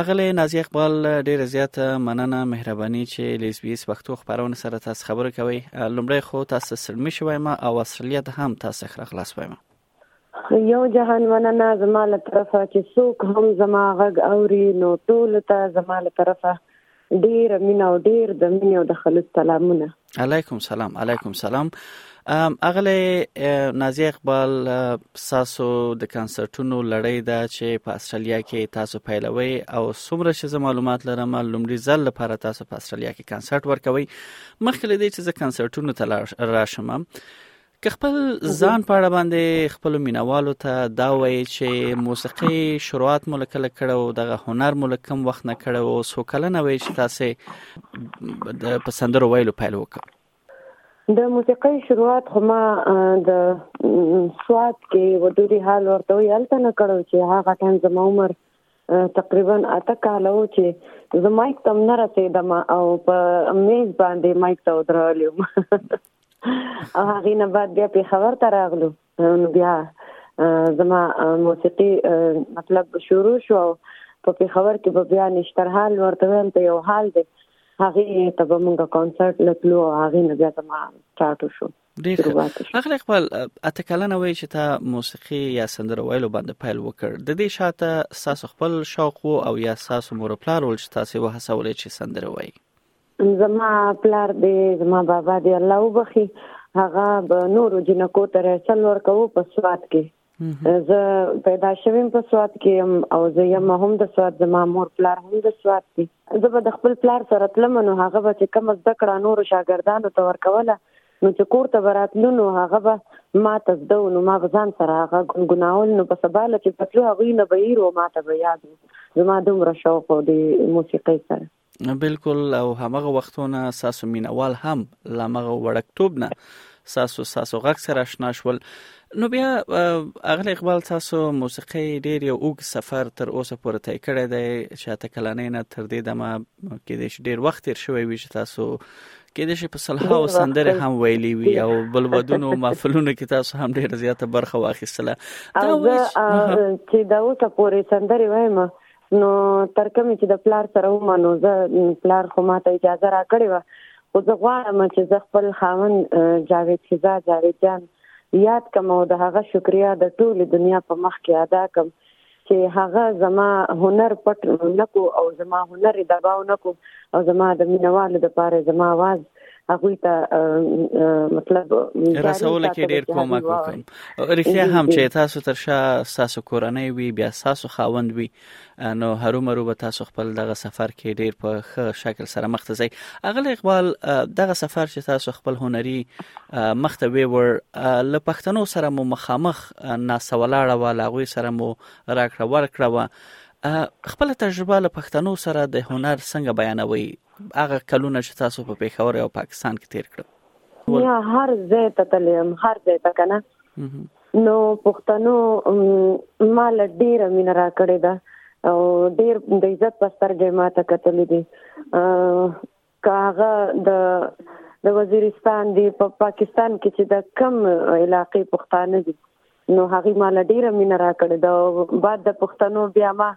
اغلې نازي اقبال ډیره زیاته مننه مهرباني چې له اس بي اس پښتو خبرونه سره تاسو خبرې کوي لومړی خو تاسو سړمی شوی ما او استرالیا ته هم تاسو خره خلاص وایم یو جهان مننه زما له طرفه چې څوک هم زما غږ اوري نو ټول ته زما له طرفه ډیر مینه او ډیر د مینې او د خلوص سلامونه علیکم سلام علیکم سلام اغلی نازی اقبال ساسو د کنسرتونو لړۍ ده چې په استرالیا کې تاسو پیلوي او څومره چې معلومات لرم لومړي ځل لپاره تاسو په استرالیا کې کنسرت ورکوي مخکې دې چې زه کنسرتونو ته راشم که خپل ځان په اړه باندې خپل مینوالو ته دا وایي چې موسیقي شروعات مو لکله کړو دغه هنر مو لکم وخت نه کړو او سو کلنه وایي چې تاسو د پسندرو ویلو پیل وکړ د موسیقۍ شروعات خو ما د سواد کې ودوري حال ورته ویل ته نه کړو چې هغه ټایم زما عمر تقریبا اته کال و چې زه مایک تم نه رسیدم او په میز باندې مایک ته ودرولم او هغه نه بعد بیا په خبر ته راغلو نو بیا زما موسیقي مطلب شروع شو په پیښور کې به بیا نشترحال ورته ویم ته یو حال دی هغه ته به موږ کانسرت لتلو هغه نه بیا زما سٹارټ شو ډیر اخر خپل اته کلنه وای چې تا موسیقي یا سندره ویلو باندې پیل وکړ د دې شاته ساس خپل شوق او یا ساس مور پلار ول چې تاسو وهڅول چې سندره وای زما پلار دی زما بابا دی الله وبخي هغه به نورو جنکو ته رسل ورکوو په سواد کې زه پیدا شوم په سواد کې او زه یم هم د سواد زما مور پلار هم د سواد دي زه به د خپل پلار سره تلم نو هغه به چې کوم زده کړه نور شاګردانو ته ورکوله نو چې کور ته براتلو نو هغه به ما ته زده نو ما ځان سره هغه ګنګناول نو په سبا لکه پتلو هغه نه به یې رو ما ته به یاد زما دومره شوق دی موسیقۍ سره بلکل او همغه وختونه ساسو مینوال هم لامغه وړکتوب نه ساسو ساسو غږ سره آشنا شول نو بیا اغل اقبال تاسو موسیقي ډیر یو اوږ سفر تر اوسه پورې طی کړی دی چې اته کلنې نه تر دې دمه کې د ډیر وخت تیر شوی وي چې تاسو کې د شي په صلحه او سندره هم ویلي وي او بل ودونو محفلونو کې تاسو هم ډیر زیاته برخه واخیستله دا چې دا اوسه پورې سندره وایم نو تر کومې چې د پلار سره وم نو زه پلار خو ماته اجازه راکړې وه خو زه غواړم چې زه خپل خاوند جاوید خزا جاوید جان یاد کم او د هغه شکریا د ټولې دنیا په مخ کې ادا کم چې هغه زما هنر پټ نکو او زما هنر دباو نکو او زما د مینوالو لپاره زما आवाज هغه ته مطلب رسول کې ډیر کومک وکم رښتیا هم چې تاسو تر شا تاسو کورنۍ وي بیا تاسو خاوند وي نو هرو مرو به تاسو خپل دغه سفر کې ډیر په ښه شکل سره مخ ته ځئ اغل اقبال دغه سفر چې تاسو خپل هنري مخ ته ویور ل پښتنو سره مو مخامخ ناسولاړه و لاغوي سره مو راکړه ورکړه و خپل تجربه له پښتنو سره د هنر څنګه بیانوي هغه کلونه چې تاسو په پیښور او پاکستان کې تیر کړل یا هر ځای ته تلم هر ځای ته کنه نو پښتنو مال ډیر مين را کړی دا او ډیر د عزت پسترګې ماته کتلې دي کاغه د د وزیرستان دی په پا پاکستان کې چې د کم علاقې پښتانه دي نو هغې ما له ډېره مینه راکړې ده او بعد د پښتنو بیا ما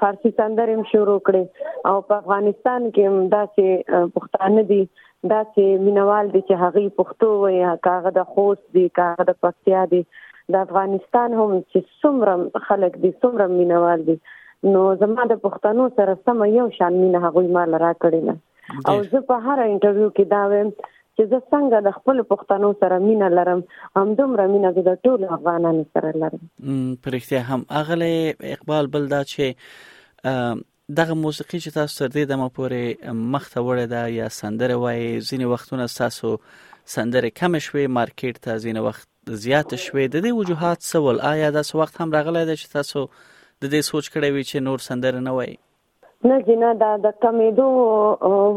فارسي سندرې هم شروع کړې او په افغانستان کې هم داسې پښتانه دي داسې مینوال دي چې هغوی پښتو وایي که هغه د خوست دي که هغه د پکتیا دي د افغانستان هم چې څومره خلک دي څومره مینوال دي نو زما د پښتنو سره سم یو شان مینه هغوی مال راکړې ده او زه په هر انټرویو کې دا وایم چې زه څنګه د خپل پښتنو سره مینه لرم همدومره مینه زه د ټول افغانانو سره لرم پرختیا هم اغله اقبال بل دا چې دغه موسیقي چې تاسو تر دې دمه پورې مخ ته وړې ده یا سندره وای ځینې وختونه تاسو سندره کم شوي مارکیټ ته ځینې وخت زیات شوي د دې وجوهات سوال آیا دا وخت هم راغلی دی چې تاسو د دې سوچ کړی وي چې نور سندره نه وای نه جی نه دا د کمیدو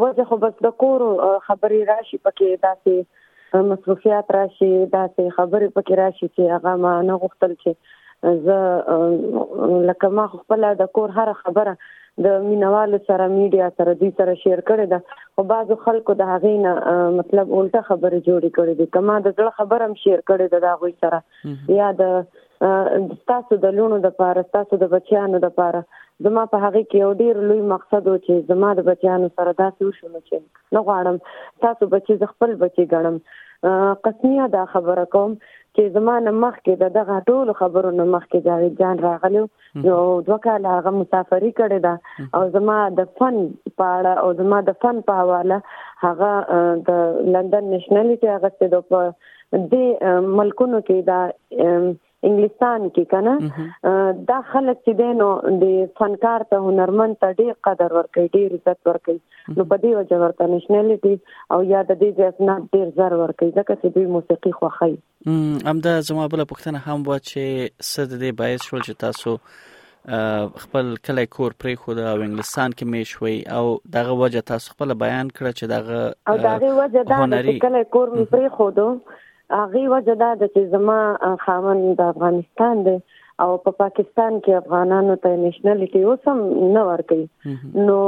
وجه خو بس د کور خبرې راشي پکې داسې مصروفیات راشي داسې خبرې پکې راشي چې هغه ما نه غوښتل چې زه لکه ما خپل د کور هر خبره د مینوالو سره میډیا سره دوی سره شیر کړي دا خو بعضو خلکو د هغه نه مطلب الټه خبرې جوړې کړې دي کما د ځړه خبرم شیر کړي دا غوي سره یا د ستاسو د لونو د پاره ستاسو د بچیانو د پاره زما په هغه کې یو ډیر لوی مقصد و چې زما د بچیانو سره داسې وشو نو چې نه غواړم تاسو بچی ز خپل بچی ګڼم قسمیه دا خبره کوم چې زما نه مخکې د دغه ټولو خبرو نه مخکې جاوید جان راغلی یو دوه کاله هغه مسافري کړې ده او زما د فن په اړه او زما د فن په حواله هغه د لندن نېشنلټي هغه څه د په دې ملکونو کې دا انګلستان کې کنه دا خلک چې دینو د فنکار ته هنرمن ته ډیر قدر ورکړي ډیر عزت ورکړي نو په دې وجه ورته نېشنلټي او یا د دې ځای اسناد ډیر زر ورکړي ځکه چې دوی موسیقي خوښوي همدا زما بل پښتنه هم و چې صد دې باعث شول چې تاسو خپل کلی کور پرې خو دا او انګلستان کې میشوي او دغه وجه تاسو خپل بیان کړه چې دغه او دغه وجه دا چې کلی کور مې پرې خو دو هغه وجه دا چې زما خاوند د افغانستان دی او په پا پاکستان کې افغانانو ته نېشنلټي اوس هم نه ورکړي نو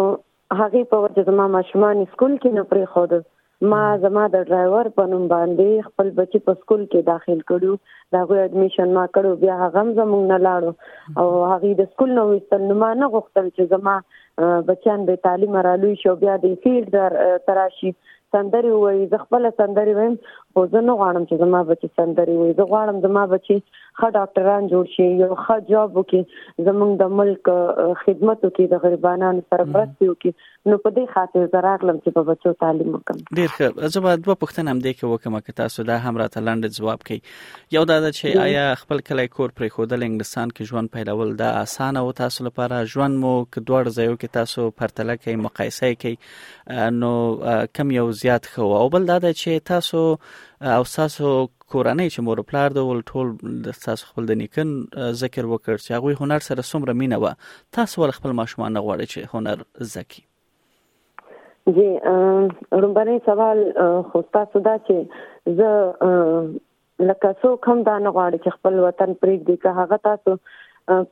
هغې په وجه زما ماشومان سکول کې نه پرېښودل ما زما د ډرایور په نوم باندې خپل بچی په سکول کې داخل کړو دا غو اډمیشن ما کړو بیا هغه زمونږ نه لاړو او هغه د سکول نو وستل نو ما نه غوښتل چې زما بچیان به تعلیم را لوي شو بیا د فیلډ تراشي سندرې وایي زه خپل سندرې وایم خو زه نه غواړم چې زما بچي سندرې وایي زه غواړم زما بچي ښه ډاکټران جوړ شي یو ښه جاب وکړي زمونږ د ملک خدمت وکړي د غریبانو سره مرسته وکړي نو په دې خاطر زه راغلم چې په بچو تعلیم وکم ډیر ښه زه به دوه پوښتنه هم دې کې وکم که تاسو دا هم راته لاندې جواب کړئ یو دا ده چې آیا خپل کلی کور پرې خودل انګلستان کې ژوند پیلول دا اسانه او تاسو لپاره ژوند مو که دوړ ځایو کې تاسو پرتله کوي مقایسه کوي نو کم یو زیات خو او بل دا ده چې تاسو او تاسو کورنۍ چې مور پلار د ول ټول د تاسو خپل د نیکن ذکر وکړ چې هغه هنر سره څومره مینه و تاسو ول خپل ماشومان نه غواړي چې هنر زکی جی رومبني سوال خو تاسو دا چې زه لکه سو کم دا نه غواړي چې خپل وطن پرېږدي که هغه تاسو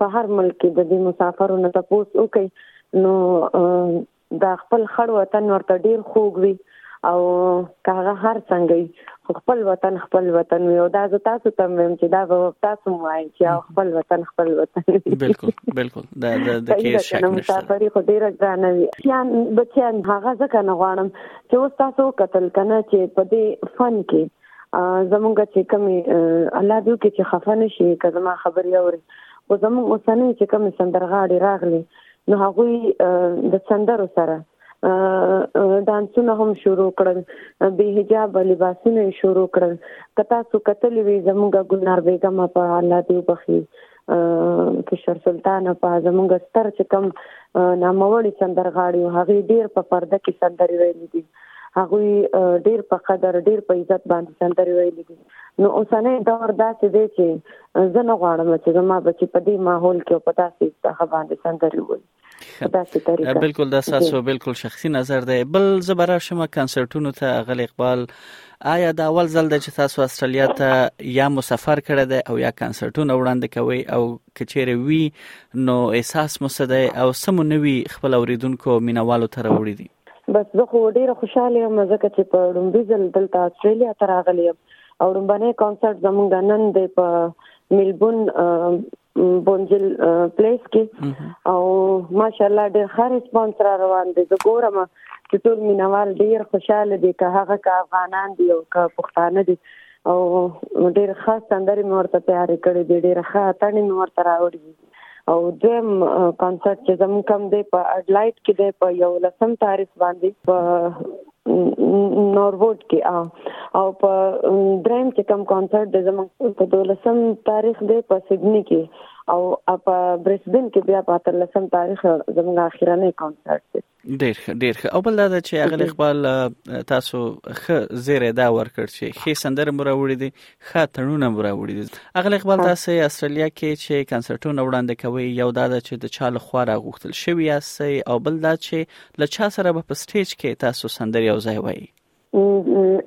په هر ملک کې د دې مسافرو نه تاسو وکړي نو د خپل خړ وطن ورته ډیر خوږ وي او که هغه هر څنګه وي خو خپل وطن خپل وطن وي او دا زه تاسو ته وایم چې دا به تاسو مو وایم چې خپل وطن خپل وطن وي بالکل بالکل دا د د کې شک نشته مسافري خو ډیره ګرانه وي یان بچیان هغه ځکه نه غواړم چې اوس تاسو قتل کنه چې په دې فن کې زمونږ چې کمی الله دې کې چې خفه نشي که زما خبرې اوري او زمونږ اوسنۍ چې کمی سندرغاړي راغلي نو هغوی د سندرو سره ډانسونه هم شروع کړل به حجاب لباسونه شروع کړل کتا سو قتل وی زموږ ګلنار بیگم په الله دی بخي کشر سلطان په زموږ ستر چې کم ناموړي سندرغاړي هغه ډیر په پرده کې سندري ویلي دي هغوی ډیر په قدر ډیر په عزت باندې سندرې ویلې دي نو اوسنۍ دور داسې دی چې زه نه غواړم چې زما بچي په دې ماحول کې په داسې څه باندې سندرې وایي بالکل دا ساسو بالکل شخصي نظر دی بل زبر شم کنسرتونو ته غل اقبال آیا دا اول ځل دی چې تاسو استرالیا ته یا مسافر کړی دی او یا کنسرتونه وړاندې کوي او کچېره وی نو احساس مو څه دی او سمو نوي خپل اوریدونکو مینوالو ته راوړي دي بس زه خو ډیره خوشاله یم ځکه چې په ډومبي ځل دلته استرالیا ته راغلی یم او ډومبنه کانسرت زمونږ نن دی په ملبون بونجل پلیس کې او ماشاالله ډیر ښه ریسپانس را روان دی زه ګورم چې ټول مینوال ډیر خوشاله دي که هغه که افغانان دي او که پښتانه دي او ډیر ښه سندري مورته تیارې کړې دي ډیر ښه اتنې مورته راوړي او دویم کانسرت چې زموږ کم دی په اډلایټ کې دی په یو لسم تاریخ باندې په نوروډ کې او په دریم کې کم کانسرت د زموږ په دولسم تاریخ دی په سیدنی کې او په برسبن کې بیا په 13 تاریخ زموږ اخیرنۍ کانسرت دی ډیر ښه ډیر ښه او بل دا چې هغه اقبال تاسو ښه زیره دا ورکړ چې ښه سندره مو راوړي دي ښه تړونه مو راوړي دي هغه اقبال تاسو استرالیا کې چې کنسرتونه وړاندې کوي یو دا چې د چا له خوا راغوښتل شوی یاستئ او بل دا چې له چا سره په سټیج کې تاسو سندره یو ځای وایي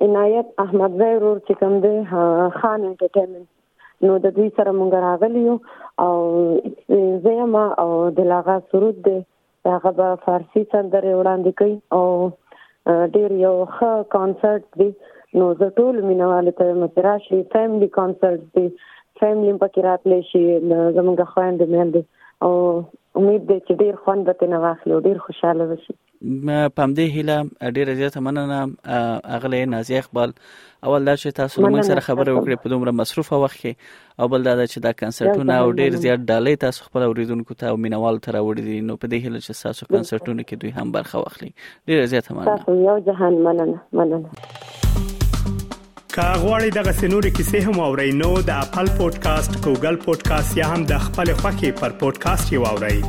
عنایت احمد زای ورور چې کوم دی خان انټرټینمنت نو د دوی سره مونږ راغلی یو او زه ما او د لاغا سرود دی هغه به فارسي سندرې وړاندې کوي او ډیر یو ښه کانسرت دی نو زه ټول مینوالو ته یم چې راشي فیملی کانسرت دی فیملی هم پکې راتلی شي زموږ خویندې میندې او امید دی چې ډیر خوند به ترې واخلو ډیر خوشاله به شي په همدې هیله ډیره زیاته مننه اغلې نازیه اقبال اول دا چې تاسو موږ سره خبرې وکړې په دومره مصروفه وخت کې او بل دا چې دا کنسرتونه او ډیر زیات ډالۍ تاسو خپل اوریدونکو ته او مینوالو ته راوړي دي نو په دې هیله چې تاسو کنسرتونو کې دوی هم برخه واخلي ډیر زیات مننه تاسو یو جهان مننه مننه که غواړئ دغه سنوري کیسې هم او رینو د خپل پودکاسټ ګوګل پودکاسټ یا هم د خپل خاكي پر پودکاسټ یو اورئ